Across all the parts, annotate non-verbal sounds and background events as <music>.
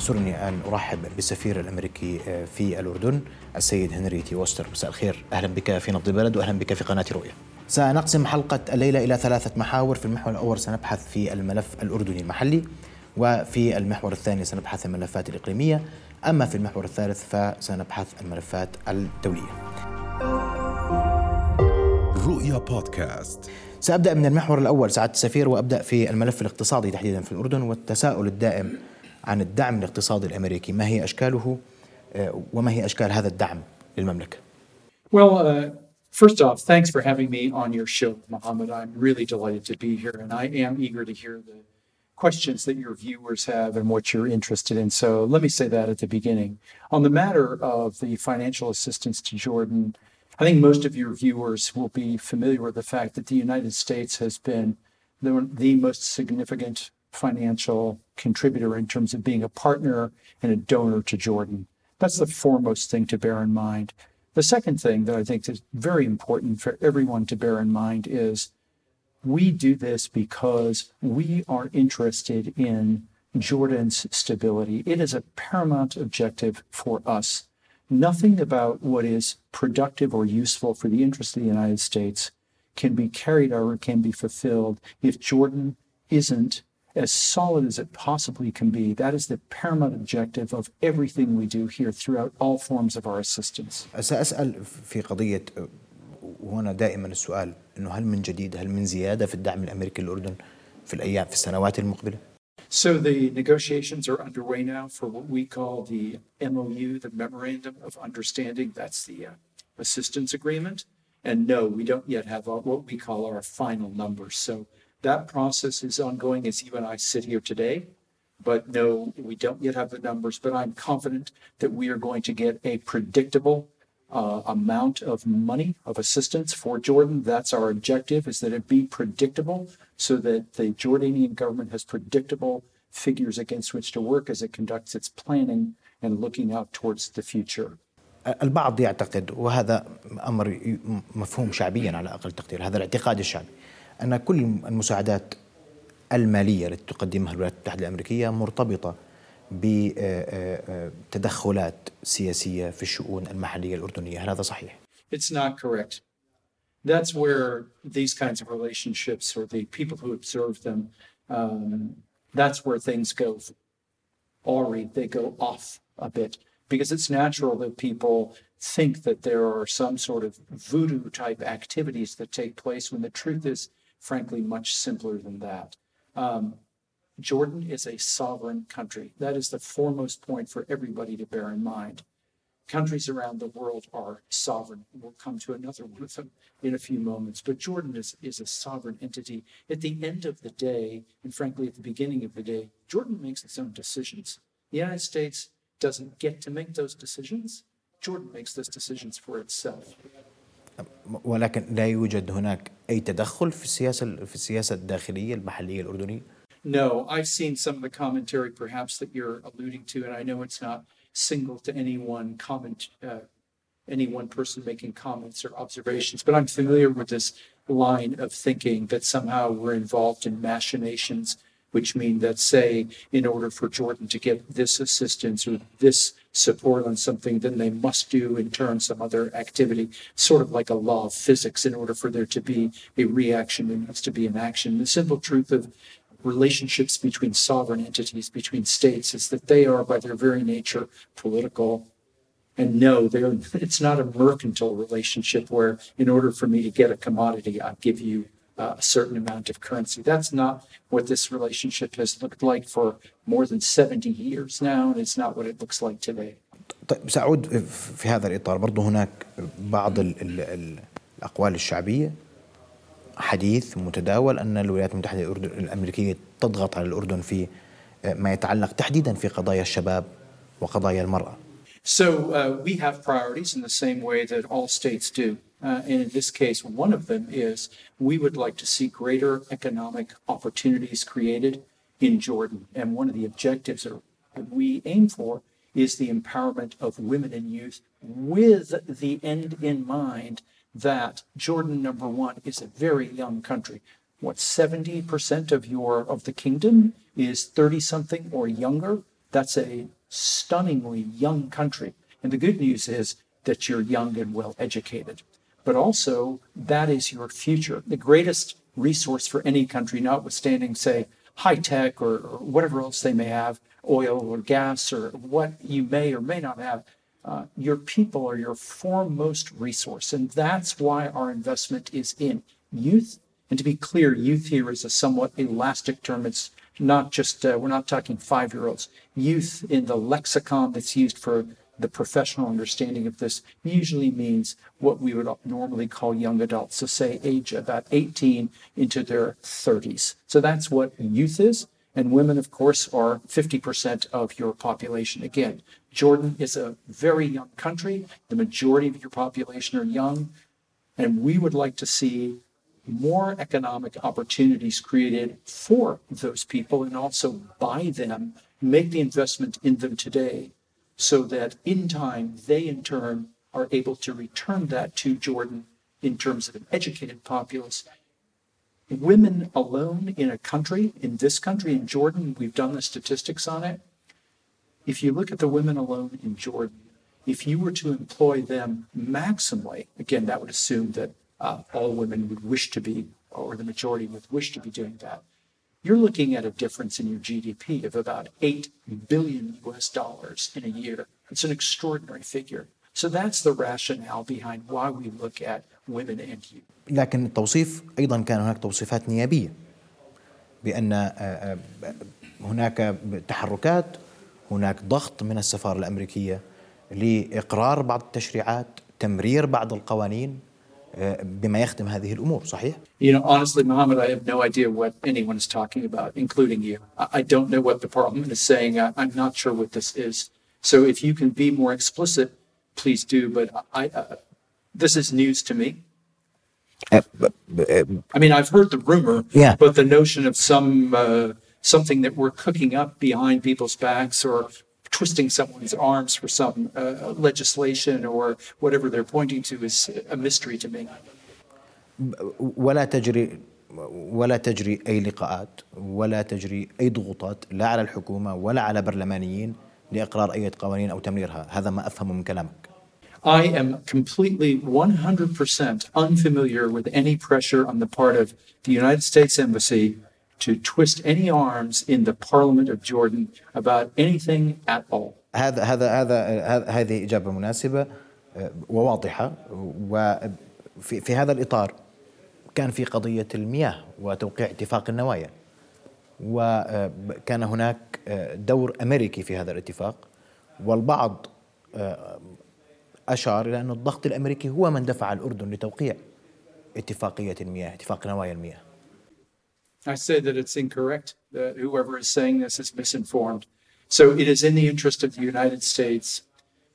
يسرني أن أرحب بالسفير الأمريكي آه، في الأردن السيد هنري تي وستر مساء الخير. أهلا بك في نبض البلد وأهلا بك في قناة رؤية. سنقسم حلقة الليلة إلى ثلاثة محاور. في المحور الأول سنبحث في الملف الأردني المحلي وفي المحور الثاني سنبحث الملفات الإقليمية. أما في المحور الثالث فسنبحث الملفات الدولية. رؤيا بودكاست. سأبدأ من المحور الأول. سعادة السفير وأبدأ في الملف الاقتصادي تحديدا في الأردن والتساؤل الدائم عن الدعم الاقتصادي الأمريكي ما هي أشكاله آه، وما هي أشكال هذا الدعم للمملكة Well, uh, first off, thanks for having me on your show, Mohammed. I'm really delighted to be here, and I am eager to hear the questions that your viewers have and what you're interested in. So let me say that at the beginning. On the matter of the financial assistance to Jordan, I think most of your viewers will be familiar with the fact that the United States has been the, the most significant financial contributor in terms of being a partner and a donor to Jordan. That's the foremost thing to bear in mind. The second thing that I think is very important for everyone to bear in mind is we do this because we are interested in Jordan's stability. It is a paramount objective for us. Nothing about what is productive or useful for the interest of the United States can be carried out or can be fulfilled if Jordan isn't as solid as it possibly can be. That is the paramount objective of everything we do here throughout all forms of our assistance. سأسأل في قضية آه، وهنا دائما السؤال أنه هل من جديد هل من زيادة في الدعم الأمريكي للأردن في الأيام في السنوات المقبلة So the negotiations are underway now for what we call the MOU, the Memorandum of Understanding. That's the uh, assistance agreement. And no, we don't yet have our, what we call our final numbers. So that process is ongoing as you and I sit here today. But no, we don't yet have the numbers, but I'm confident that we are going to get a predictable uh, amount of money of assistance for Jordan. That's our objective is that it be predictable so that the Jordanian government has predictable figures against which to work as it conducts its planning and looking out towards the future. البعض يعتقد وهذا أمر ي- مفهوم شعبيا على أقل تقدير هذا الاعتقاد الشعبي أن كل المساعدات المالية التي تقدمها الولايات المتحدة الأمريكية مرتبطة بتدخلات سياسية في الشؤون المحلية الأردنية هل هذا صحيح؟ It's not correct. That's where these kinds of relationships or the people who observe them, um, that's where things go awry. They go off a bit because it's natural that people think that there are some sort of voodoo type activities that take place when the truth is, frankly, much simpler than that. Um, Jordan is a sovereign country. That is the foremost point for everybody to bear in mind countries around the world are sovereign. We'll come to another one of them in a few moments. But Jordan is, is a sovereign entity. At the end of the day, and frankly, at the beginning of the day, Jordan makes its own decisions. The United States doesn't get to make those decisions. Jordan makes those decisions for itself. ولكن لا يوجد هناك أي تدخل في السياسة في السياسة الداخلية المحلية الأردنية No, I've seen some of the commentary perhaps that you're alluding to, and I know it's not single to any one comment, uh, any one person making comments or observations, but I'm familiar with this line of thinking that somehow we're involved in machinations, which mean that, say, in order for Jordan to get this assistance or this support on something, then they must do in turn some other activity, sort of like a law of physics. In order for there to be a reaction, there needs to be an action. The simple truth of relationships between sovereign entities, between states, is that they are by their very nature political. And no, they're, <laughs> it's not a mercantile relationship where in order for me to get a commodity, I give you uh, a certain amount of currency. That's not what this relationship has looked like for more than 70 years now, and it's not what it looks like today. طيب سأعود في هذا الإطار برضو هناك بعض ال ال ال الأقوال الشعبية حديث متداول أن الولايات المتحدة الأمريكية تضغط على الأردن في ما يتعلق تحديدا في قضايا الشباب وقضايا المرأة So uh, we have priorities in the same way that all states do. Uh, and in this case, one of them is we would like to see greater economic opportunities created in Jordan. And one of the objectives that we aim for is the empowerment of women and youth with the end in mind that Jordan, number one, is a very young country. What, 70% of your of the kingdom is 30 something or younger? That's a stunningly young country. And the good news is that you're young and well educated. But also, that is your future. The greatest resource for any country, notwithstanding, say, high tech or, or whatever else they may have, oil or gas or what you may or may not have, uh, your people are your foremost resource. And that's why our investment is in youth. And to be clear, youth here is a somewhat elastic term. It's not just, uh, we're not talking five year olds. Youth in the lexicon that's used for the professional understanding of this usually means what we would normally call young adults. So, say age about 18 into their 30s. So, that's what youth is. And women, of course, are 50% of your population. Again, Jordan is a very young country. The majority of your population are young. And we would like to see more economic opportunities created for those people and also by them, make the investment in them today so that in time they in turn are able to return that to Jordan in terms of an educated populace. Women alone in a country, in this country, in Jordan, we've done the statistics on it. If you look at the women alone in Jordan, if you were to employ them maximally, again, that would assume that uh, all women would wish to be, or the majority would wish to be doing that. You're looking at a difference in your GDP of about 8 billion US dollars in a year. It's an extraordinary figure. So that's the rationale behind why we look at women and youth. لكن التوصيف ايضا كان هناك توصيفات نيابيه بان هناك تحركات هناك ضغط من السفاره الامريكيه لاقرار بعض التشريعات تمرير بعض القوانين بما يخدم هذه الامور صحيح؟ You know, honestly, Mohammed, I have no idea what anyone is talking about, including you. I don't know what the parliament is saying. I'm not sure what this is. So if you can be more explicit, please do. But I, uh, this is news to me. I mean, I've heard the rumor, Yeah. but the notion of some uh, something that we're cooking up behind people's backs or twisting someone's arms for some uh, legislation or whatever they're pointing to is a mystery to me. ولا تجري ولا تجري اي لقاءات ولا تجري اي ضغوطات لا على الحكومه ولا على برلمانيين لاقرار اي قوانين او تمريرها، هذا ما افهمه من كلامك. I am completely 100% unfamiliar with any pressure on the part of the United States Embassy to twist any arms in the Parliament of Jordan about anything at all. هذا هذا هذا هذه إجابة مناسبة وواضحة وفي في هذا الإطار كان في قضية المياه وتوقيع اتفاق النوايا وكان هناك دور أمريكي في هذا الاتفاق والبعض أشار إلى أن الضغط الأمريكي هو من دفع الأردن لتوقيع اتفاقية المياه اتفاق نوايا المياه I say that it's incorrect, that whoever is saying this is misinformed. So it is in the interest of the United States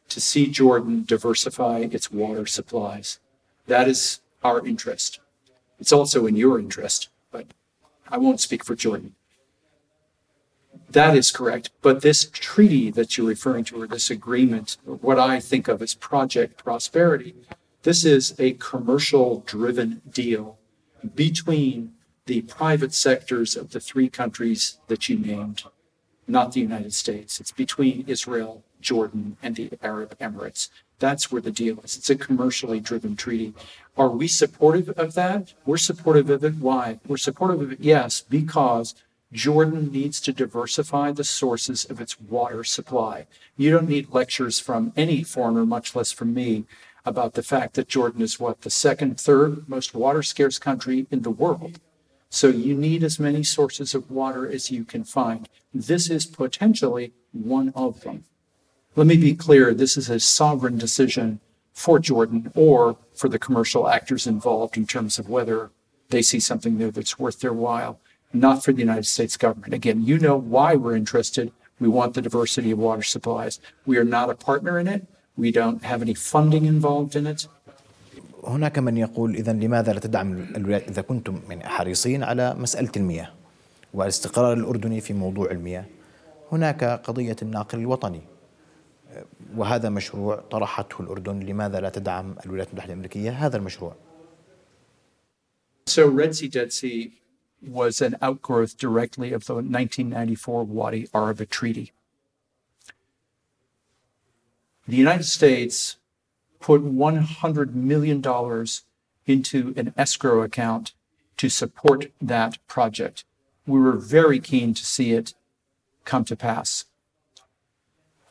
to see Jordan diversify its water supplies. That is our interest. It's also in your interest, but I won't speak for Jordan. That is correct. But this treaty that you're referring to, or this agreement, what I think of as Project Prosperity, this is a commercial driven deal between the private sectors of the three countries that you named, not the United States. It's between Israel, Jordan, and the Arab Emirates. That's where the deal is. It's a commercially driven treaty. Are we supportive of that? We're supportive of it. Why? We're supportive of it, yes, because Jordan needs to diversify the sources of its water supply. You don't need lectures from any foreigner, much less from me, about the fact that Jordan is what, the second, third most water scarce country in the world. So you need as many sources of water as you can find. This is potentially one of them. Let me be clear this is a sovereign decision for Jordan or for the commercial actors involved in terms of whether they see something there that's worth their while, not for the United States government. Again, you know why we're interested. We want the diversity of water supplies. We are not a partner in it. We don't have any funding involved in it. هناك من يقول اذا لماذا لا تدعم الولايات إذا كنتم يعني حريصين على مسألة المياه والاستقرار الأردني في موضوع المياه؟ هناك قضية الناقل الوطني. وهذا مشروع طرحته الأردن لماذا لا تدعم الولايات المتحدة الأمريكية هذا المشروع؟ So Red Sea Dead Sea was an outgrowth directly of the 1994 Wadi Araba Treaty. The United States put $100 million into an escrow account to support that project. We were very keen to see it come to pass.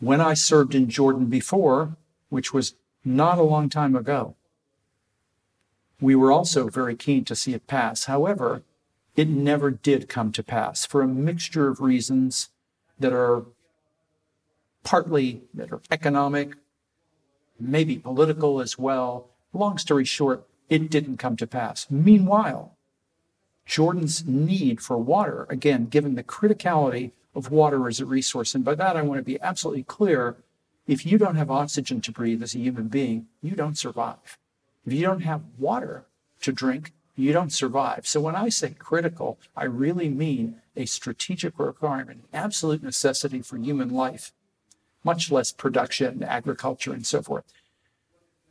When I served in Jordan before, which was not a long time ago, we were also very keen to see it pass. However, it never did come to pass for a mixture of reasons that are partly that are economic, maybe political as well. Long story short, it didn't come to pass. Meanwhile, Jordan's need for water, again, given the criticality of water as a resource, and by that I want to be absolutely clear if you don't have oxygen to breathe as a human being, you don't survive. If you don't have water to drink, you don't survive. So when I say critical, I really mean a strategic requirement, absolute necessity for human life, much less production, agriculture, and so forth.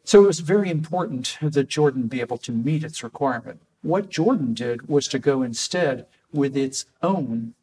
So it was very important that Jordan be able to meet its requirement. What Jordan did was to go instead with its own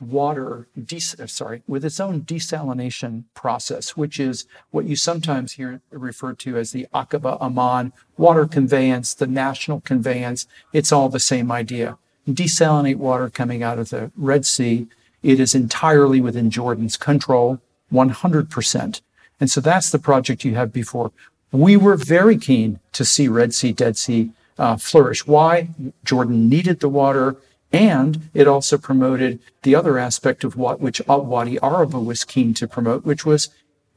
water, des- uh, sorry, with its own desalination process, which is what you sometimes hear referred to as the Aqaba Amman water conveyance, the national conveyance. It's all the same idea. Desalinate water coming out of the Red Sea. It is entirely within Jordan's control, 100%. And so that's the project you have before. We were very keen to see Red Sea, Dead Sea uh, flourish. Why? Jordan needed the water and it also promoted the other aspect of what which Wadi Araba was keen to promote, which was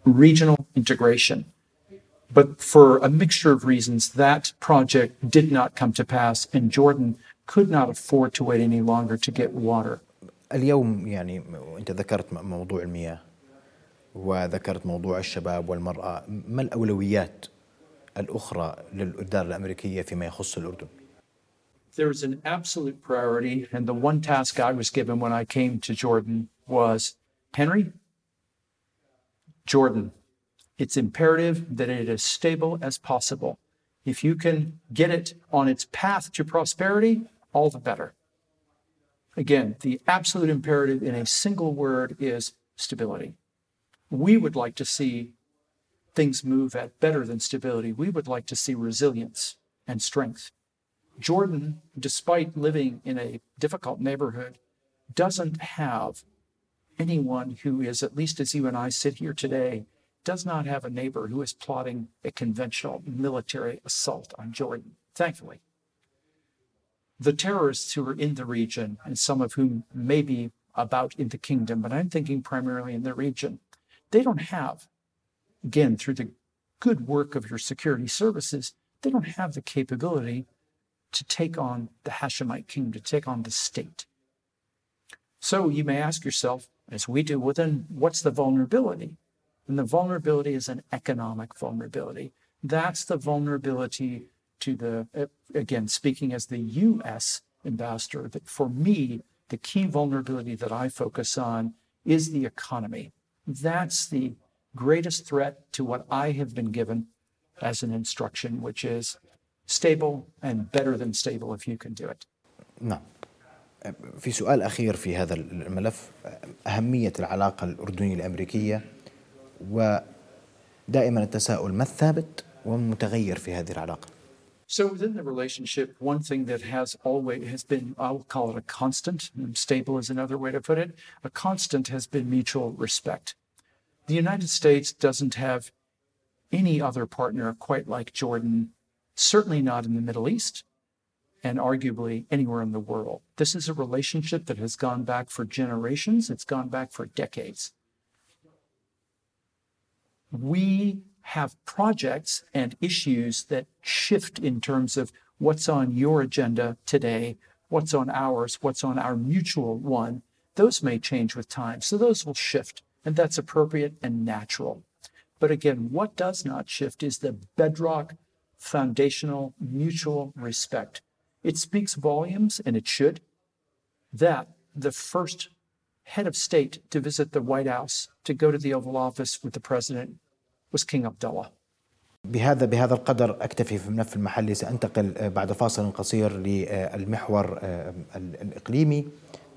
regional integration. But for a mixture of reasons, that project did not come to pass, and Jordan could not afford to wait any longer to get water. اليوم يعني انت ذكرت موضوع المياه وذكرت موضوع الشباب والمراه ما الاولويات الاخرى للاداره الامريكيه فيما يخص الاردن؟ there's an absolute priority. And the one task I was given when I came to Jordan was Henry, Jordan, it's imperative that it is stable as possible. If you can get it on its path to prosperity, all the better. Again, the absolute imperative in a single word is stability. We would like to see things move at better than stability. We would like to see resilience and strength. Jordan, despite living in a difficult neighborhood, doesn't have anyone who is, at least as you and I sit here today, does not have a neighbor who is plotting a conventional military assault on Jordan, thankfully. The terrorists who are in the region, and some of whom may be about in the kingdom, but I'm thinking primarily in the region, they don't have, again, through the good work of your security services, they don't have the capability to take on the Hashemite kingdom, to take on the state. So you may ask yourself, as we do, well, then what's the vulnerability? And the vulnerability is an economic vulnerability. That's the vulnerability to the, again, speaking as the US ambassador, that for me, the key vulnerability that I focus on is the economy. That's the greatest threat to what I have been given as an instruction, which is stable and better than stable if you can do it. نعم في سؤال أخير في هذا الملف أهمية العلاقة الأردنية الأمريكية ودائما التساؤل ما الثابت والمتغير في هذه العلاقة so within the relationship, one thing that has always has been, I'll call it a constant, stable is another way to put it, a constant has been mutual respect. The United States doesn't have any other partner quite like Jordan certainly not in the Middle East, and arguably anywhere in the world. This is a relationship that has gone back for generations, it's gone back for decades. We have projects and issues that shift in terms of what's on your agenda today, what's on ours, what's on our mutual one. Those may change with time. So those will shift, and that's appropriate and natural. But again, what does not shift is the bedrock foundational mutual respect. It speaks volumes, and it should, that the first head of state to visit the White House, to go to the Oval Office with the president, was King Abdullah. بهذا بهذا القدر أكتفي في الملف المحلي سأنتقل بعد فاصل قصير للمحور الإقليمي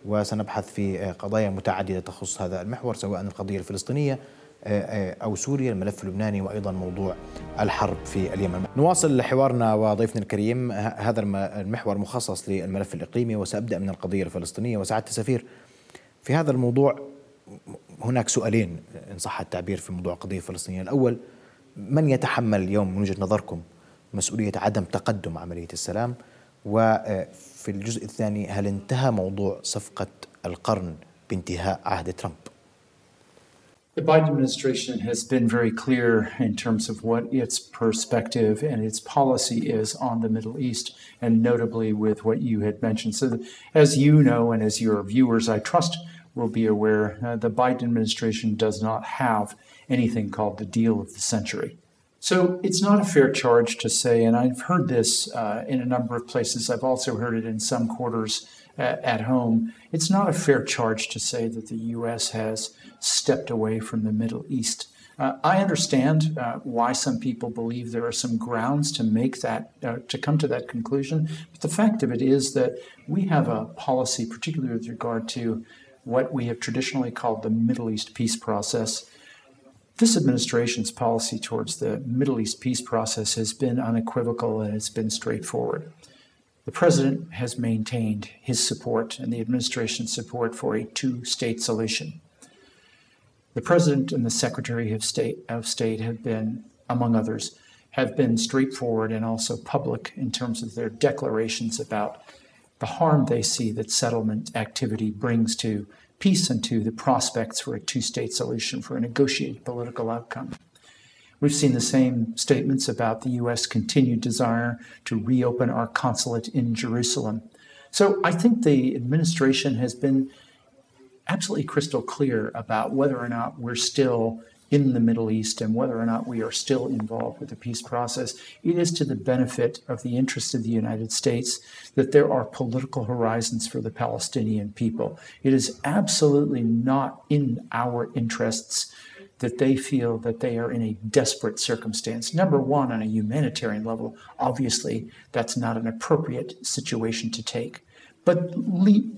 وسنبحث في قضايا متعددة تخص هذا المحور سواء القضية الفلسطينية أو سوريا الملف اللبناني وأيضا موضوع الحرب في اليمن. نواصل حوارنا وضيفنا الكريم. هذا المحور مخصص للملف الإقليمي وسأبدأ من القضية الفلسطينية وسعادة السفير في هذا الموضوع هناك سؤالين إن صح التعبير في موضوع القضية الفلسطينية الأول من يتحمل اليوم من وجهة نظركم مسؤولية عدم تقدم عملية السلام وفي الجزء الثاني هل انتهى موضوع صفقة القرن بانتهاء عهد ترامب The Biden administration has been very clear in terms of what its perspective and its policy is on the Middle East, and notably with what you had mentioned. So, as you know, and as your viewers, I trust, will be aware, uh, the Biden administration does not have anything called the deal of the century. So, it's not a fair charge to say, and I've heard this uh, in a number of places, I've also heard it in some quarters at home, it's not a fair charge to say that the U.S. has stepped away from the Middle East. Uh, I understand uh, why some people believe there are some grounds to make that, uh, to come to that conclusion. But the fact of it is that we have a policy, particularly with regard to what we have traditionally called the Middle East peace process. This administration's policy towards the Middle East peace process has been unequivocal and it's been straightforward. The president has maintained his support and the administration's support for a two state solution. The president and the secretary of state, of state have been, among others, have been straightforward and also public in terms of their declarations about the harm they see that settlement activity brings to peace and to the prospects for a two state solution for a negotiated political outcome. We've seen the same statements about the U.S. continued desire to reopen our consulate in Jerusalem. So I think the administration has been absolutely crystal clear about whether or not we're still in the Middle East and whether or not we are still involved with the peace process. It is to the benefit of the interests of the United States that there are political horizons for the Palestinian people. It is absolutely not in our interests that they feel that they are in a desperate circumstance. Number one, on a humanitarian level, obviously that's not an appropriate situation to take. But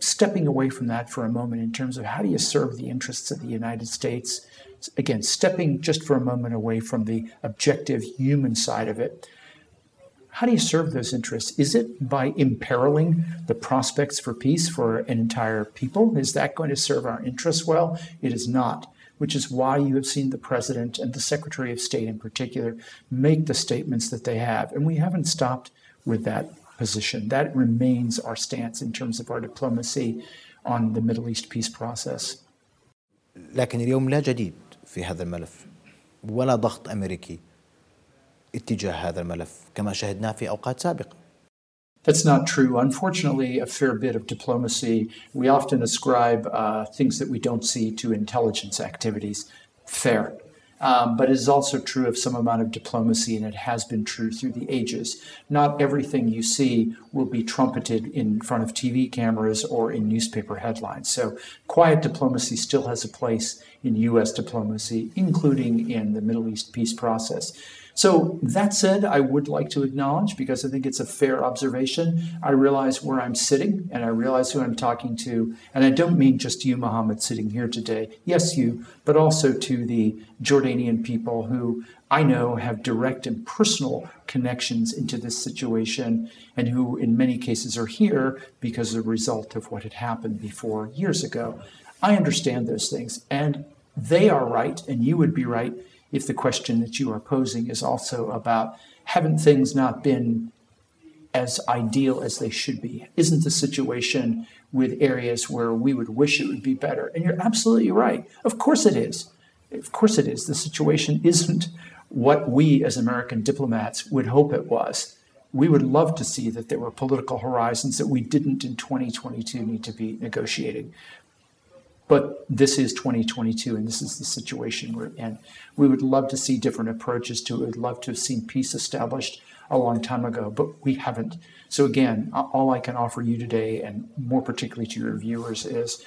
stepping away from that for a moment in terms of how do you serve the interests of the United States, again, stepping just for a moment away from the objective human side of it, how do you serve those interests? Is it by imperiling the prospects for peace for an entire people? Is that going to serve our interests well? It is not which is why you have seen the president and the secretary of state in particular make the statements that they have. And we haven't stopped with that position. That remains our stance in terms of our diplomacy on the Middle East peace process. لكن اليوم لا جديد في هذا الملف ولا ضغط امريكي اتجاه هذا الملف كما شهدناه في اوقات سابقه. That's not true. Unfortunately, a fair bit of diplomacy, we often ascribe uh, things that we don't see to intelligence activities. Fair. Um, but it is also true of some amount of diplomacy, and it has been true through the ages. Not everything you see will be trumpeted in front of TV cameras or in newspaper headlines. So, quiet diplomacy still has a place in U.S. diplomacy, including in the Middle East peace process. So, that said, I would like to acknowledge, because I think it's a fair observation, I realize where I'm sitting and I realize who I'm talking to. And I don't mean just you, Mohammed, sitting here today. Yes, you, but also to the Jordanian people who I know have direct and personal connections into this situation and who, in many cases, are here because of the result of what had happened before years ago. I understand those things, and they are right, and you would be right if the question that you are posing is also about haven't things not been as ideal as they should be? Isn't the situation with areas where we would wish it would be better? And you're absolutely right. Of course it is. Of course it is. The situation isn't what we as American diplomats would hope it was. We would love to see that there were political horizons that we didn't in 2022 need to be negotiating. But this is 2022, and this is the situation we're in. We would love to see different approaches to it. We'd love to have seen peace established a long time ago, but we haven't. So, again, all I can offer you today, and more particularly to your viewers, is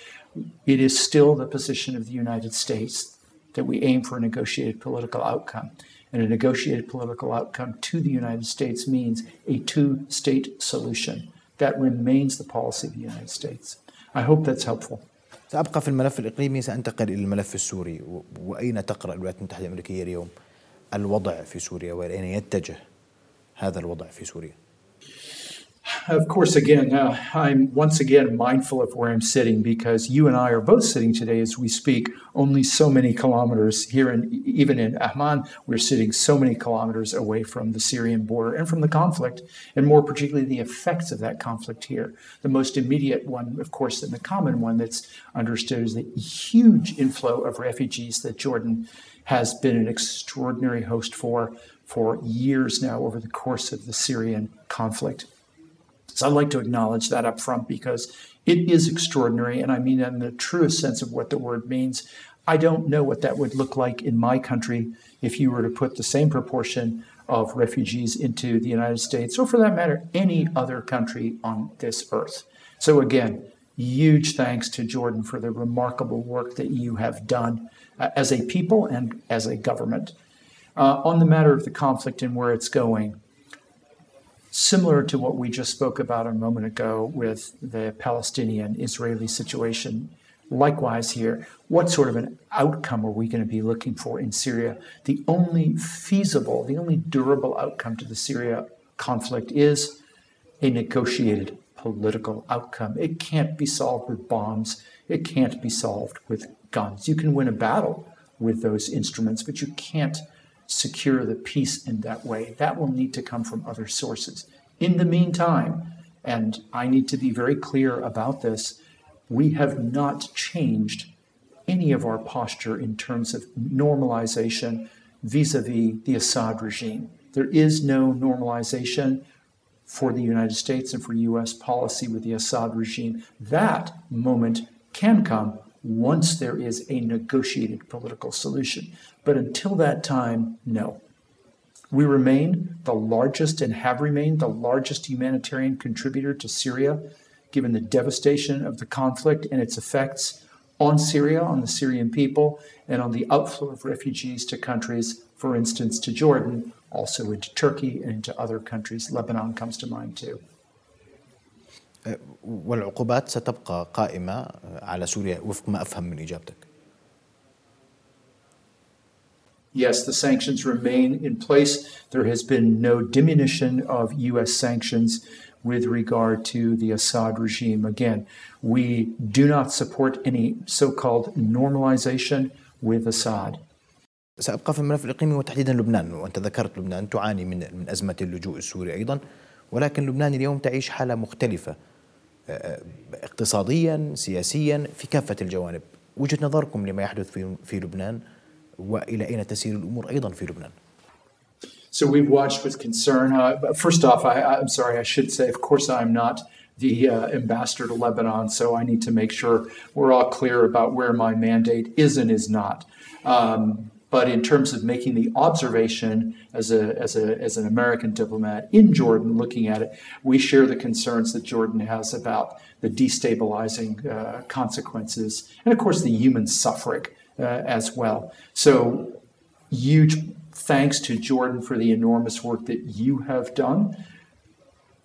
it is still the position of the United States that we aim for a negotiated political outcome. And a negotiated political outcome to the United States means a two state solution. That remains the policy of the United States. I hope that's helpful. سأبقى في الملف الإقليمي سأنتقل إلى الملف السوري. وأين تقرأ الولايات المتحدة الأمريكية اليوم؟ الوضع في سوريا وإلى أين يتجه هذا الوضع في سوريا؟ Of course, again, uh, I'm once again mindful of where I'm sitting because you and I are both sitting today as we speak only so many kilometers here, and even in Amman, we're sitting so many kilometers away from the Syrian border and from the conflict, and more particularly the effects of that conflict here. The most immediate one, of course, and the common one that's understood is the huge inflow of refugees that Jordan has been an extraordinary host for for years now over the course of the Syrian conflict. So I'd like to acknowledge that up front because it is extraordinary, and I mean in the truest sense of what the word means. I don't know what that would look like in my country if you were to put the same proportion of refugees into the United States, or for that matter, any other country on this earth. So, again, huge thanks to Jordan for the remarkable work that you have done uh, as a people and as a government. Uh, on the matter of the conflict and where it's going, similar to what we just spoke about a moment ago with the Palestinian Israeli situation. Likewise, here, what sort of an outcome are we going to be looking for in Syria? The only feasible, the only durable outcome to the Syria conflict is a negotiated political outcome. It can't be solved with bombs, it can't be solved with guns. You can win a battle with those instruments, but you can't secure the peace in that way. That will need to come from other sources. In the meantime, and I need to be very clear about this, we have not changed any of our posture in terms of normalization vis a vis the Assad regime. There is no normalization for the United States and for US policy with the Assad regime. That moment can come once there is a negotiated political solution. But until that time, no. We remain the largest and have remained the largest humanitarian contributor to Syria, given the devastation of the conflict and its effects on Syria, on the Syrian people, and on the outflow of refugees to countries, for instance, to Jordan, also into Turkey and into other countries. Lebanon comes to mind too. والعقوبات ستبقى قائمة على سوريا وفق ما أفهم من إجابتك Yes, the sanctions remain in place. There has been no diminution of U.S. sanctions with regard to the Assad regime. Again, we do not support any so called normalization with Assad. سأبقى في الملف الإقليمي وتحديدا لبنان وأنت ذكرت لبنان تعاني من من أزمة اللجوء السوري أيضا ولكن لبنان اليوم تعيش حالة مختلفة اقتصاديا سياسيا في كافة الجوانب وجهة نظركم لما يحدث في في لبنان والى اين تسير الأمور أيضا في لبنان؟ So we've watched with concern. Uh, first off, I, I'm sorry, I should say, of course, I'm not the uh, ambassador to Lebanon, so I need to make sure we're all clear about where my mandate is and is not. Um, but in terms of making the observation as a, as a as an American diplomat in Jordan, looking at it, we share the concerns that Jordan has about the destabilizing uh, consequences, and of course the human suffering uh, as well. So, huge thanks to Jordan for the enormous work that you have done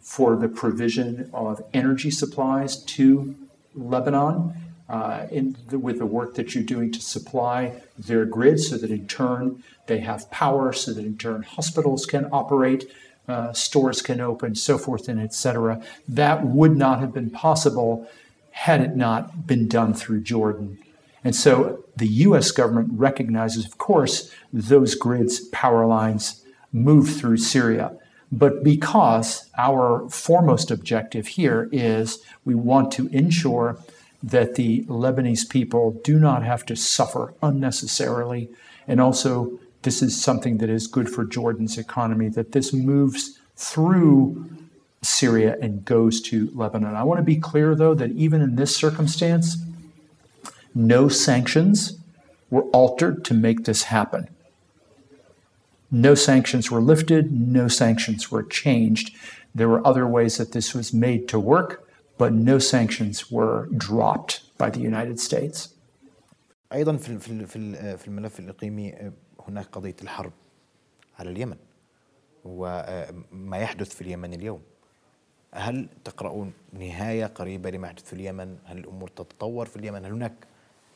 for the provision of energy supplies to Lebanon. Uh, in the, with the work that you're doing to supply their grid so that in turn they have power, so that in turn hospitals can operate, uh, stores can open, so forth and etc. That would not have been possible had it not been done through Jordan. And so the US government recognizes, of course, those grids, power lines move through Syria. But because our foremost objective here is we want to ensure that the Lebanese people do not have to suffer unnecessarily. And also, this is something that is good for Jordan's economy, that this moves through Syria and goes to Lebanon. I want to be clear, though, that even in this circumstance, no sanctions were altered to make this happen. No sanctions were lifted, no sanctions were changed. There were other ways that this was made to work, but no sanctions were dropped by the United States. أيضا في في في الملف الإقليمي هناك قضية الحرب على اليمن وما يحدث في اليمن اليوم هل تقرؤون نهاية قريبة لما يحدث في اليمن؟ هل الأمور تتطور في اليمن؟ هل هناك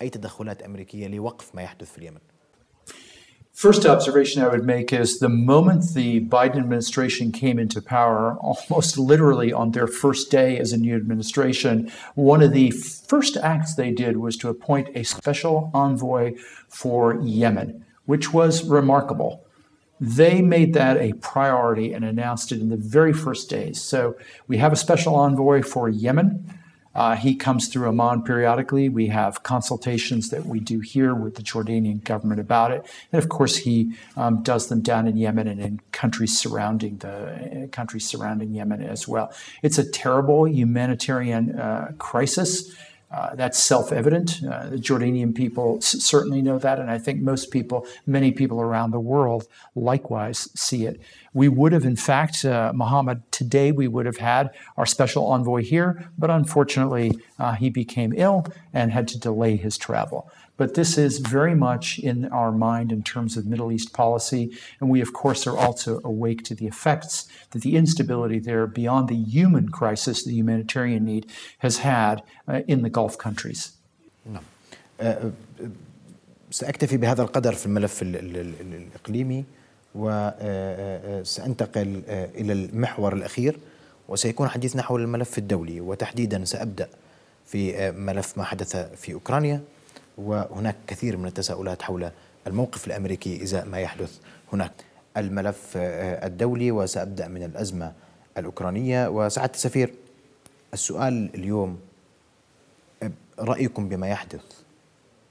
أي تدخلات أمريكية لوقف ما يحدث في اليمن؟ First observation I would make is the moment the Biden administration came into power, almost literally on their first day as a new administration, one of the first acts they did was to appoint a special envoy for Yemen, which was remarkable. They made that a priority and announced it in the very first days. So we have a special envoy for Yemen. Uh, he comes through Amman periodically. We have consultations that we do here with the Jordanian government about it, and of course, he um, does them down in Yemen and in countries surrounding the uh, countries surrounding Yemen as well. It's a terrible humanitarian uh, crisis. Uh, that's self-evident. Uh, the Jordanian people s- certainly know that, and I think most people, many people around the world, likewise see it. We would have, in fact, uh, Mohammed, today we would have had our special envoy here, but unfortunately uh, he became ill and had to delay his travel. But this is very much in our mind in terms of Middle East policy. And we, of course, are also awake to the effects that the instability there, beyond the human crisis, the humanitarian need, has had uh, in the Gulf countries. نعم. أه، سأكتفي بهذا القدر في الملف ال- ال- ال- الإقليمي وسأنتقل إلى المحور الأخير وسيكون حديثنا حول الملف الدولي وتحديدا سأبدأ في ملف ما حدث في أوكرانيا وهناك كثير من التساؤلات حول الموقف الأمريكي إزاء ما يحدث هناك. الملف الدولي وسأبدأ من الأزمة الأوكرانية. وسعادة السفير السؤال اليوم رأيكم بما يحدث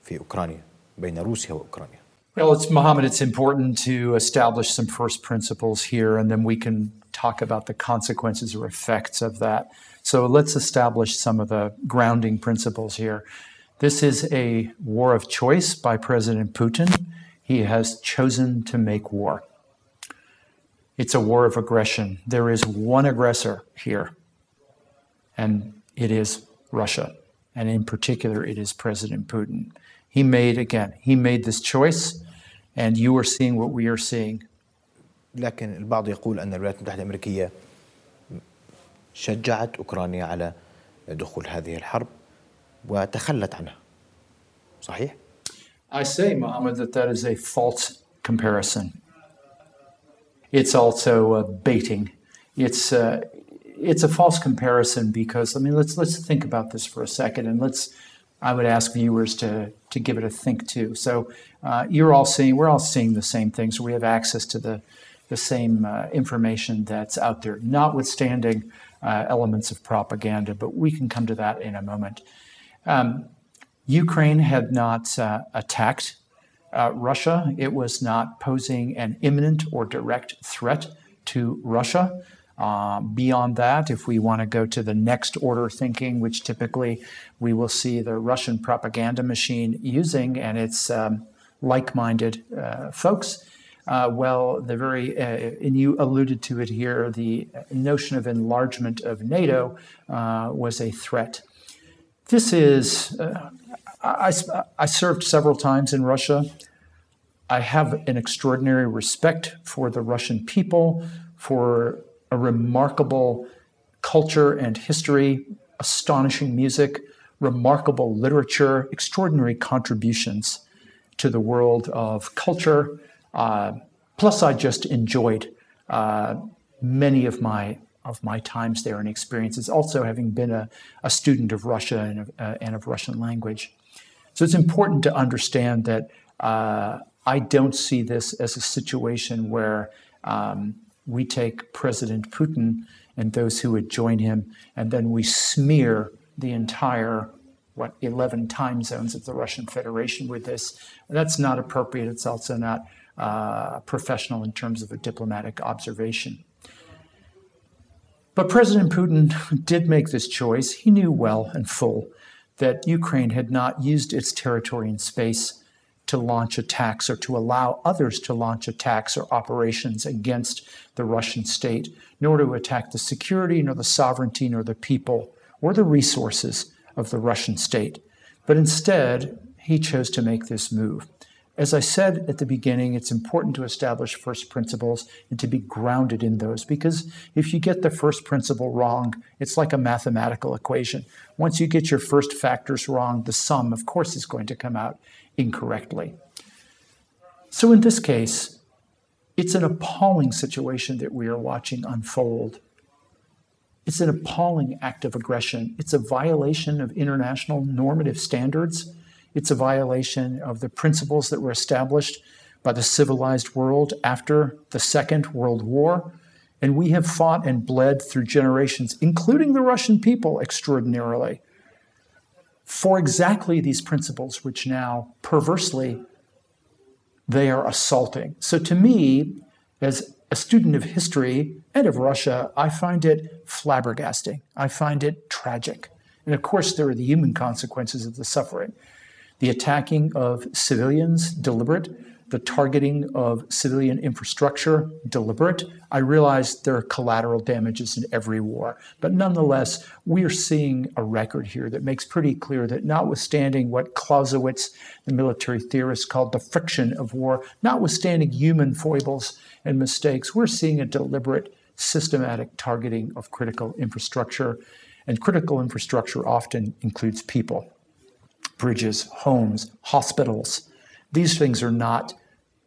في أوكرانيا بين روسيا وأوكرانيا؟ Well, it's Mohammed, it's important to establish some first principles here, and then we can talk about the consequences or effects of that. So let's establish some of the grounding principles here. This is a war of choice by President Putin. He has chosen to make war. It's a war of aggression. There is one aggressor here, and it is Russia. And in particular, it is President Putin. He made, again, he made this choice, and you are seeing what we are seeing. لكن البعض يقول أن الولايات المتحدة الأمريكية شجعت أوكرانيا على دخول هذه الحرب وتخلت عنها صحيح؟ I say, Mohammed, that that is a false comparison. It's also uh, baiting. It's uh, it's a false comparison because I mean let's let's think about this for a second and let's I would ask viewers to to give it a think too. So uh, you're all seeing we're all seeing the same things. We have access to the the same uh, information that's out there, notwithstanding uh, elements of propaganda. But we can come to that in a moment. Um, Ukraine had not uh, attacked uh, Russia. It was not posing an imminent or direct threat to Russia. Uh, beyond that, if we want to go to the next order thinking, which typically we will see the Russian propaganda machine using, and it's um, like minded uh, folks. Uh, well, the very, uh, and you alluded to it here, the notion of enlargement of NATO uh, was a threat. This is, uh, I, I served several times in Russia. I have an extraordinary respect for the Russian people, for a remarkable culture and history, astonishing music, remarkable literature, extraordinary contributions to the world of culture. Uh, plus, I just enjoyed uh, many of my of my times there and experiences. Also, having been a, a student of Russia and of, uh, and of Russian language, so it's important to understand that uh, I don't see this as a situation where um, we take President Putin and those who would join him, and then we smear the entire what 11 time zones of the Russian Federation with this. That's not appropriate. It's also not uh, professional in terms of a diplomatic observation. But President Putin <laughs> did make this choice. He knew well and full that Ukraine had not used its territory and space to launch attacks or to allow others to launch attacks or operations against the Russian state, nor to attack the security, nor the sovereignty, nor the people, or the resources of the Russian state. But instead, he chose to make this move. As I said at the beginning, it's important to establish first principles and to be grounded in those because if you get the first principle wrong, it's like a mathematical equation. Once you get your first factors wrong, the sum, of course, is going to come out incorrectly. So in this case, it's an appalling situation that we are watching unfold. It's an appalling act of aggression. It's a violation of international normative standards. It's a violation of the principles that were established by the civilized world after the Second World War. And we have fought and bled through generations, including the Russian people, extraordinarily, for exactly these principles, which now perversely they are assaulting. So to me, as a student of history and of Russia, I find it flabbergasting. I find it tragic. And of course, there are the human consequences of the suffering. The attacking of civilians, deliberate. The targeting of civilian infrastructure, deliberate. I realize there are collateral damages in every war. But nonetheless, we are seeing a record here that makes pretty clear that notwithstanding what Clausewitz, the military theorist, called the friction of war, notwithstanding human foibles and mistakes, we're seeing a deliberate, systematic targeting of critical infrastructure. And critical infrastructure often includes people bridges, homes, hospitals. These things are not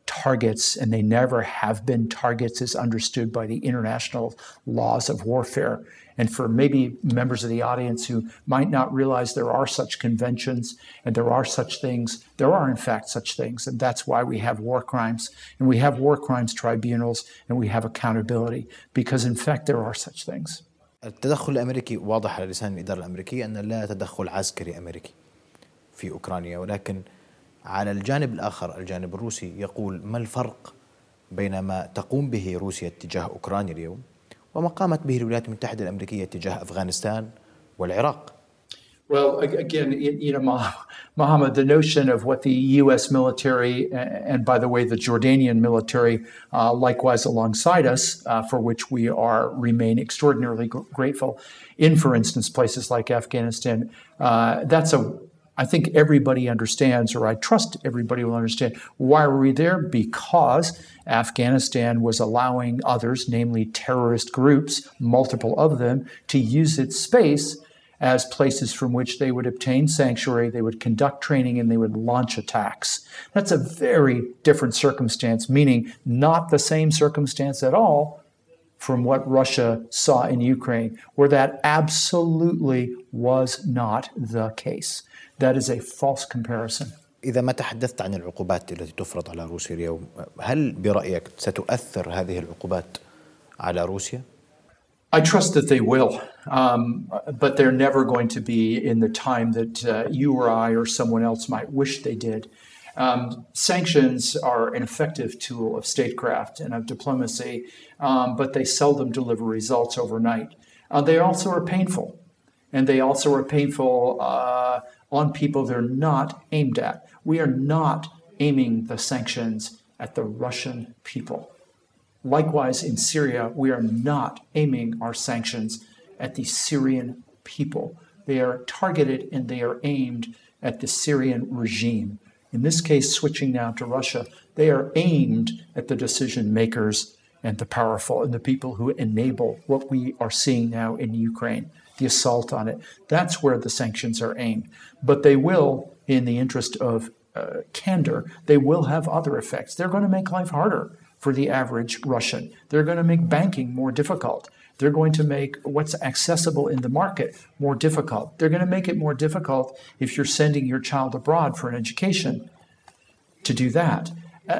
targets, and they never have been targets as understood by the international laws of warfare. And for maybe members of the audience who might not realize there are such conventions and there are such things, there are in fact such things. And that's why we have war crimes and we have war crimes tribunals and we have accountability because in fact there are such things. التدخل الامريكي واضح على لسان الاداره الامريكيه ان لا تدخل عسكري امريكي في اوكرانيا ولكن على الجانب الآخر الجانب الروسي يقول ما الفرق بين ما تقوم به روسيا تجاه اوكرانيا اليوم وما قامت به الولايات المتحده الامريكيه تجاه افغانستان والعراق Well, again, you know, Mohammed, the notion of what the U.S. military, and by the way, the Jordanian military, uh, likewise alongside us, uh, for which we are remain extraordinarily grateful, in, for instance, places like Afghanistan, uh, that's a I think everybody understands, or I trust everybody will understand. Why were we there? Because Afghanistan was allowing others, namely terrorist groups, multiple of them, to use its space as places from which they would obtain sanctuary, they would conduct training, and they would launch attacks. That's a very different circumstance, meaning not the same circumstance at all from what Russia saw in Ukraine, where that absolutely was not the case. That is a false comparison. إذا ما تحدثت عن العقوبات التي تفرض على روسيا اليوم، هل برأيك ستؤثر هذه العقوبات على روسيا؟ I trust that they will, um, but they're never going to be in the time that uh, you or I or someone else might wish they did. Um, sanctions are an effective tool of statecraft and of diplomacy, um, but they seldom deliver results overnight. Uh, they also are painful, and they also are painful uh, on people they're not aimed at. We are not aiming the sanctions at the Russian people. Likewise, in Syria, we are not aiming our sanctions at the Syrian people. They are targeted and they are aimed at the Syrian regime. In this case, switching now to Russia, they are aimed at the decision makers and the powerful and the people who enable what we are seeing now in Ukraine, the assault on it. That's where the sanctions are aimed. But they will, in the interest of uh, candor, they will have other effects. They're going to make life harder for the average Russian. They're going to make banking more difficult. They're going to make what's accessible in the market more difficult. They're going to make it more difficult if you're sending your child abroad for an education to do that,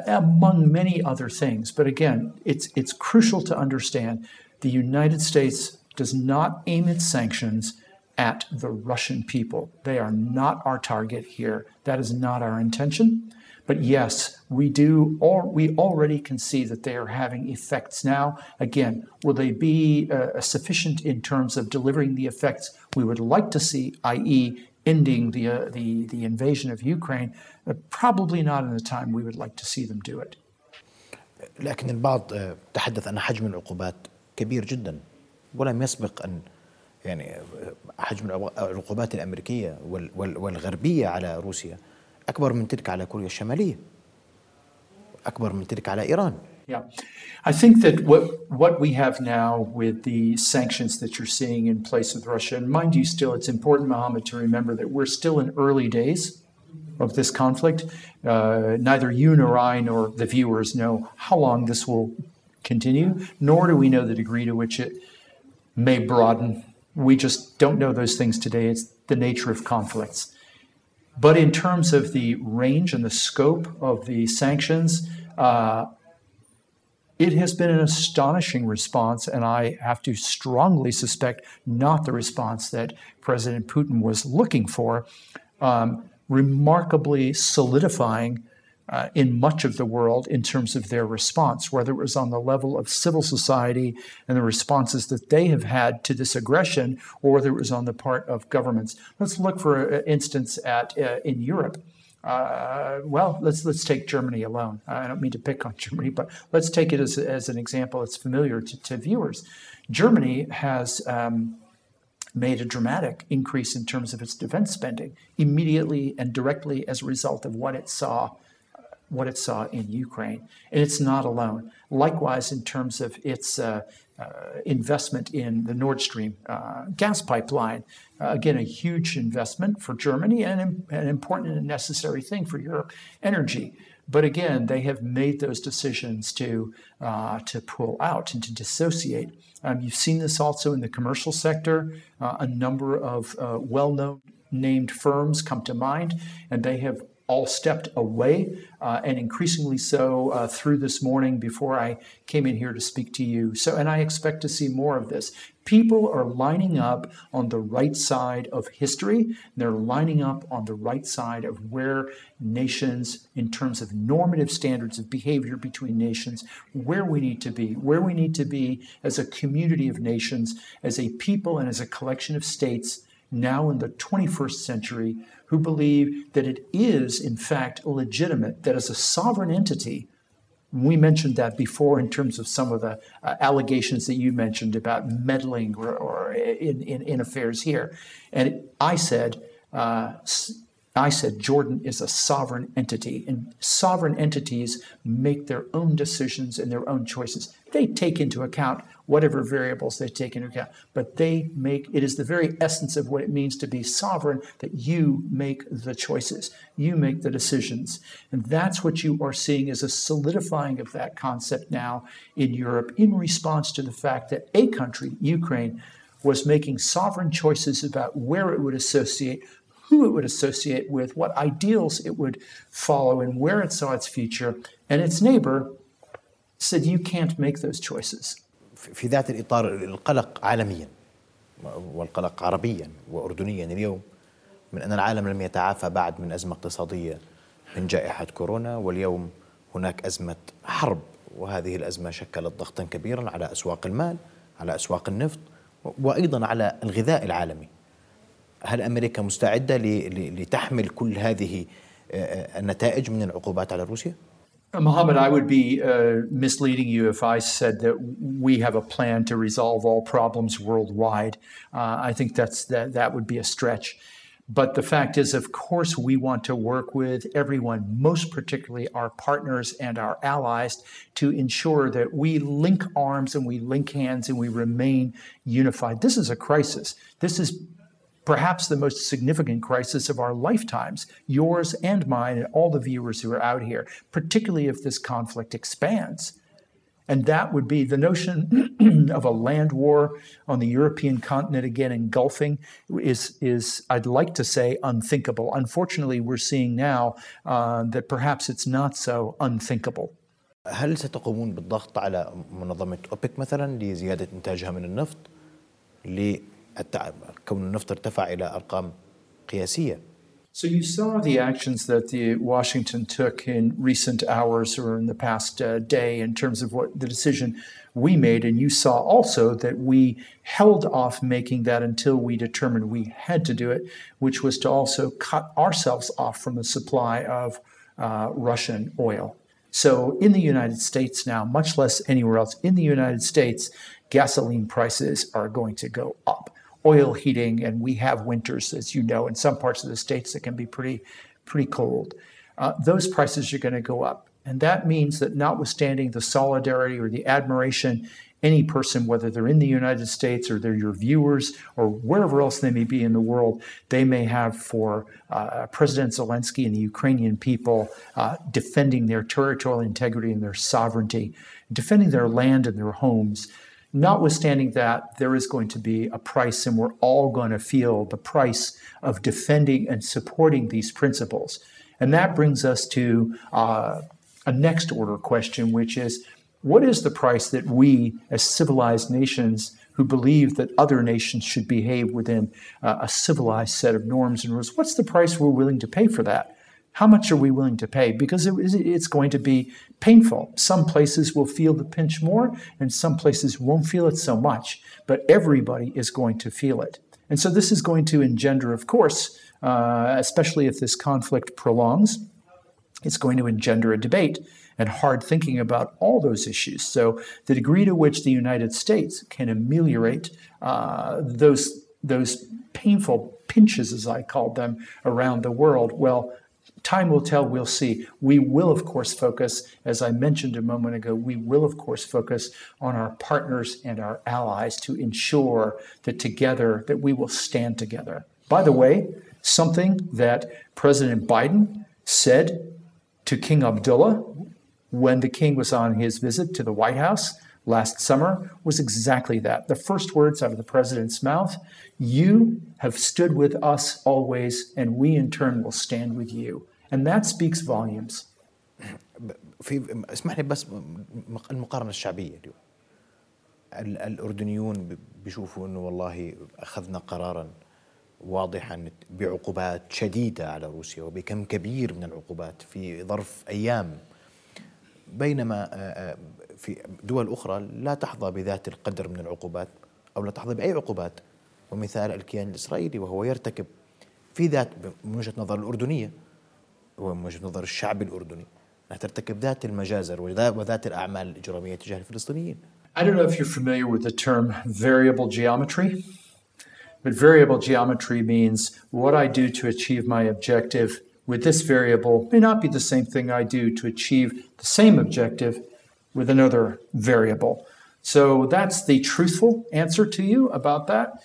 among many other things. But again, it's, it's crucial to understand the United States does not aim its sanctions at the Russian people. They are not our target here. That is not our intention. But yes, we do, or we already can see that they are having effects now. Again, will they be uh, sufficient in terms of delivering the effects we would like to see, i.e., ending the, uh, the, the invasion of Ukraine? Uh, probably not in the time we would like to see them do it. لكن البعض تحدث أن حجم العقوبات كبير جدا ولم يسبق أن يعني حجم العقوبات الأمريكية والغربية على روسيا أكبر من تلك على كوريا الشمالية أكبر من تلك على إيران Yeah. I think that what what we have now with the sanctions that you're seeing in place with Russia, and mind you, still, it's important, Mohammed, to remember that we're still in early days of this conflict. Uh, neither you nor I nor the viewers know how long this will continue, nor do we know the degree to which it may broaden. We just don't know those things today. It's the nature of conflicts. But in terms of the range and the scope of the sanctions, uh, it has been an astonishing response, and I have to strongly suspect not the response that President Putin was looking for, um, remarkably solidifying uh, in much of the world in terms of their response, whether it was on the level of civil society and the responses that they have had to this aggression, or whether it was on the part of governments. Let's look, for instance, at uh, in Europe. Uh, well, let's let's take Germany alone. I don't mean to pick on <laughs> Germany, but let's take it as, as an example. It's familiar to, to viewers. Germany has um, made a dramatic increase in terms of its defense spending immediately and directly as a result of what it saw what it saw in Ukraine. And it's not alone. Likewise, in terms of its uh, uh, investment in the Nord Stream uh, gas pipeline, uh, again, a huge investment for Germany and an important and necessary thing for Europe energy. But again, they have made those decisions to, uh, to pull out and to dissociate. Um, you've seen this also in the commercial sector. Uh, a number of well known named firms come to mind, and they have all stepped away, uh, and increasingly so uh, through this morning before I came in here to speak to you. So, and I expect to see more of this. People are lining up on the right side of history. They're lining up on the right side of where nations, in terms of normative standards of behavior between nations, where we need to be, where we need to be as a community of nations, as a people, and as a collection of states now in the 21st century who believe that it is, in fact, legitimate, that as a sovereign entity, we mentioned that before in terms of some of the uh, allegations that you mentioned about meddling or, or in, in, in, affairs here. And I said, uh, I said Jordan is a sovereign entity, and sovereign entities make their own decisions and their own choices. They take into account whatever variables they take into account, but they make it is the very essence of what it means to be sovereign that you make the choices, you make the decisions. And that's what you are seeing as a solidifying of that concept now in Europe in response to the fact that a country, Ukraine, was making sovereign choices about where it would associate who it would associate with, what ideals it would follow, and where it saw its future. And its neighbor said, You can't make those choices. في ذات الإطار القلق عالميا والقلق عربيا وأردنيا اليوم من أن العالم لم يتعافى بعد من أزمة اقتصادية من جائحة كورونا واليوم هناك أزمة حرب وهذه الأزمة شكلت ضغطا كبيرا على أسواق المال على أسواق النفط وأيضا على الغذاء العالمي هل أمريكا مستعدة لتحمل كل هذه النتائج من العقوبات على روسيا؟ Mohammed, I would be uh, misleading you if I said that we have a plan to resolve all problems worldwide. Uh, I think that's that that would be a stretch. But the fact is, of course, we want to work with everyone, most particularly our partners and our allies, to ensure that we link arms and we link hands and we remain unified. This is a crisis. This is perhaps the most significant crisis of our lifetimes, yours and mine, and all the viewers who are out here, particularly if this conflict expands. And that would be the notion <clears throat> of a land war on the European continent, again engulfing, is, is I'd like to say, unthinkable. Unfortunately, we're seeing now uh, that perhaps it's not so unthinkable. هل ستقومون بالضغط على منظمة أوبك مثلا لزيادة إنتاجها من النفط كون النفط ارتفع إلى أرقام قياسية So you saw the actions that the Washington took in recent hours or in the past uh, day in terms of what the decision we made, and you saw also that we held off making that until we determined we had to do it, which was to also cut ourselves off from the supply of uh, Russian oil. So in the United States now, much less anywhere else, in the United States, gasoline prices are going to go up oil heating, and we have winters, as you know, in some parts of the states that can be pretty, pretty cold. Uh, those prices are going to go up. And that means that notwithstanding the solidarity or the admiration any person, whether they're in the United States or they're your viewers or wherever else they may be in the world, they may have for uh, President Zelensky and the Ukrainian people uh, defending their territorial integrity and their sovereignty, defending their land and their homes. Notwithstanding that, there is going to be a price, and we're all going to feel the price of defending and supporting these principles. And that brings us to uh, a next order question, which is what is the price that we, as civilized nations who believe that other nations should behave within uh, a civilized set of norms and rules, what's the price we're willing to pay for that? How much are we willing to pay? Because it, it's going to be painful. Some places will feel the pinch more, and some places won't feel it so much, but everybody is going to feel it. And so this is going to engender, of course, uh, especially if this conflict prolongs, it's going to engender a debate and hard thinking about all those issues. So, the degree to which the United States can ameliorate uh, those, those painful pinches, as I called them, around the world, well, time will tell, we'll see. We will, of course, focus, as I mentioned a moment ago, we will, of course, focus on our partners and our allies to ensure that together, that we will stand together. By the way, something that President Biden said to King Abdullah when the king was on his visit to the White House last summer was exactly that. The first words out of the president's mouth You have stood with us always, and we in turn will stand with you. And that speaks volumes. في اسمح لي بس المقارنة الشعبية اليوم. الأردنيون بيشوفوا إنه والله أخذنا قرارا واضحا بعقوبات شديدة على روسيا وبكم كبير من العقوبات في ظرف أيام. بينما آه، آه، في دول أخرى لا تحظى بذات القدر من العقوبات أو لا تحظى بأي عقوبات. ومثال الكيان الإسرائيلي وهو يرتكب في ذات من وجهة نظر الأردنية ومن وجهة نظر الشعب الأردني أنها ترتكب ذات المجازر وذات الأعمال الإجرامية تجاه الفلسطينيين I don't know if you're familiar with the term variable geometry, but variable geometry means what I do to achieve my objective with this variable may not be the same thing I do to achieve the same objective with another variable. So that's the truthful answer to you about that.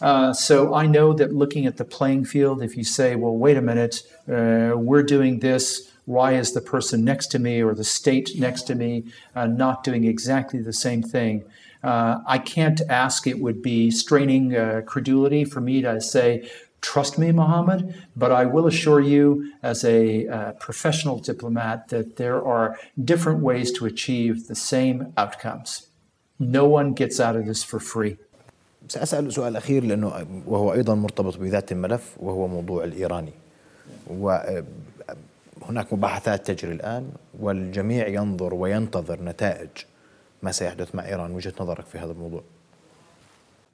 Uh, so I know that looking at the playing field, if you say, well, wait a minute, uh, we're doing this, why is the person next to me or the state next to me uh, not doing exactly the same thing? Uh, I can't ask, it would be straining uh, credulity for me to say, trust me, Mohammed, but I will assure you, as a uh, professional diplomat, that there are different ways to achieve the same outcomes. No one gets out of this for free. سأسأل سؤال أخير لأنه وهو أيضا مرتبط بذات الملف وهو موضوع الإيراني وهناك مباحثات تجري الآن والجميع ينظر وينتظر نتائج ما سيحدث مع إيران وجهة نظرك في هذا الموضوع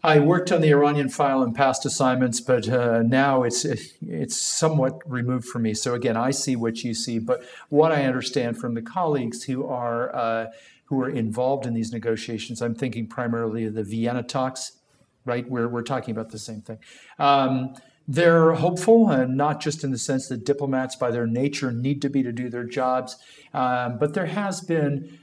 I worked on the Iranian file in past assignments, but uh, now it's it's somewhat removed from me. So again, I see what you see, but what I understand from the colleagues who are uh, who are involved in these negotiations, I'm thinking primarily of the Vienna talks, right? Where we're talking about the same thing. Um, they're hopeful, and not just in the sense that diplomats, by their nature, need to be to do their jobs, um, but there has been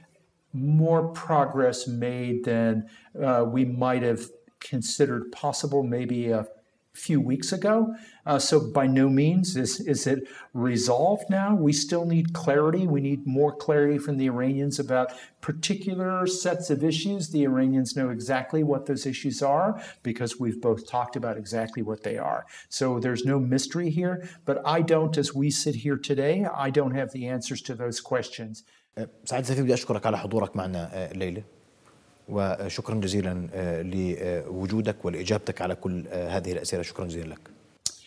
more progress made than uh, we might have considered possible maybe a few weeks ago. Uh, so by no means is, is it resolved now. We still need clarity. We need more clarity from the Iranians about particular sets of issues. The Iranians know exactly what those issues are because we've both talked about exactly what they are. So there's no mystery here, but I don't, as we sit here today, I don't have the answers to those questions. سعد سفير بدي أشكرك على حضورك معنا الليلة وشكرا جزيلا لوجودك ولاجابتك على كل هذه الاسئله شكرا جزيلا لك.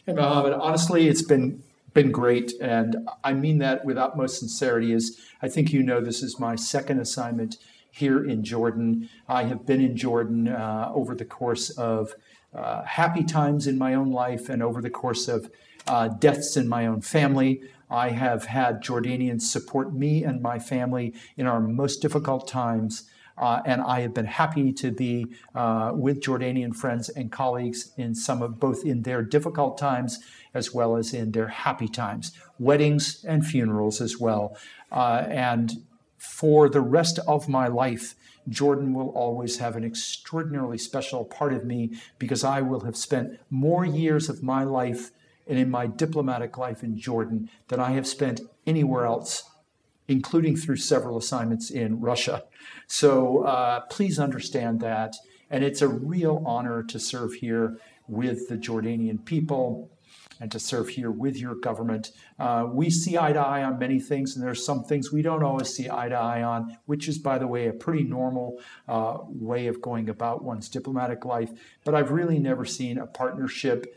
Honestly, it's been been great, and I mean that with utmost sincerity. Is I think you know this is my second assignment here in Jordan. I have been in Jordan uh, over the course of uh, happy times in my own life and over the course of uh, deaths in my own family. I have had Jordanians support me and my family in our most difficult times. Uh, and I have been happy to be uh, with Jordanian friends and colleagues in some of both in their difficult times as well as in their happy times, weddings and funerals as well. Uh, and for the rest of my life, Jordan will always have an extraordinarily special part of me because I will have spent more years of my life and in my diplomatic life in Jordan than I have spent anywhere else, including through several assignments in Russia. So uh, please understand that. And it's a real honor to serve here with the Jordanian people and to serve here with your government. Uh, we see eye to eye on many things, and there's some things we don't always see eye to eye on, which is, by the way, a pretty normal uh, way of going about one's diplomatic life. But I've really never seen a partnership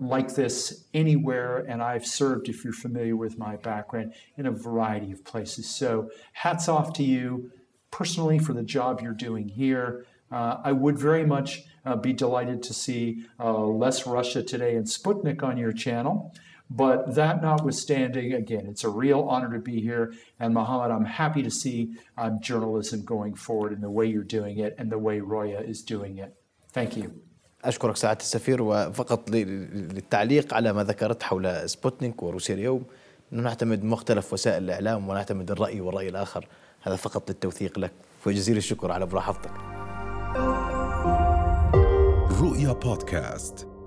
like this anywhere, and I've served, if you're familiar with my background, in a variety of places. So, hats off to you personally for the job you're doing here. Uh, I would very much uh, be delighted to see uh, less Russia Today and Sputnik on your channel. But that notwithstanding, again, it's a real honor to be here. And Mohammed, I'm happy to see um, journalism going forward in the way you're doing it and the way Roya is doing it. Thank you. أشكرك سعادة السفير وفقط للتعليق على ما ذكرت حول سبوتنيك وروسيا اليوم. نعتمد مختلف وسائل الإعلام ونعتمد الرأي والرأي الآخر. هذا فقط للتوثيق لك. وجزيل الشكر على ملاحظتك. رؤيا بودكاست.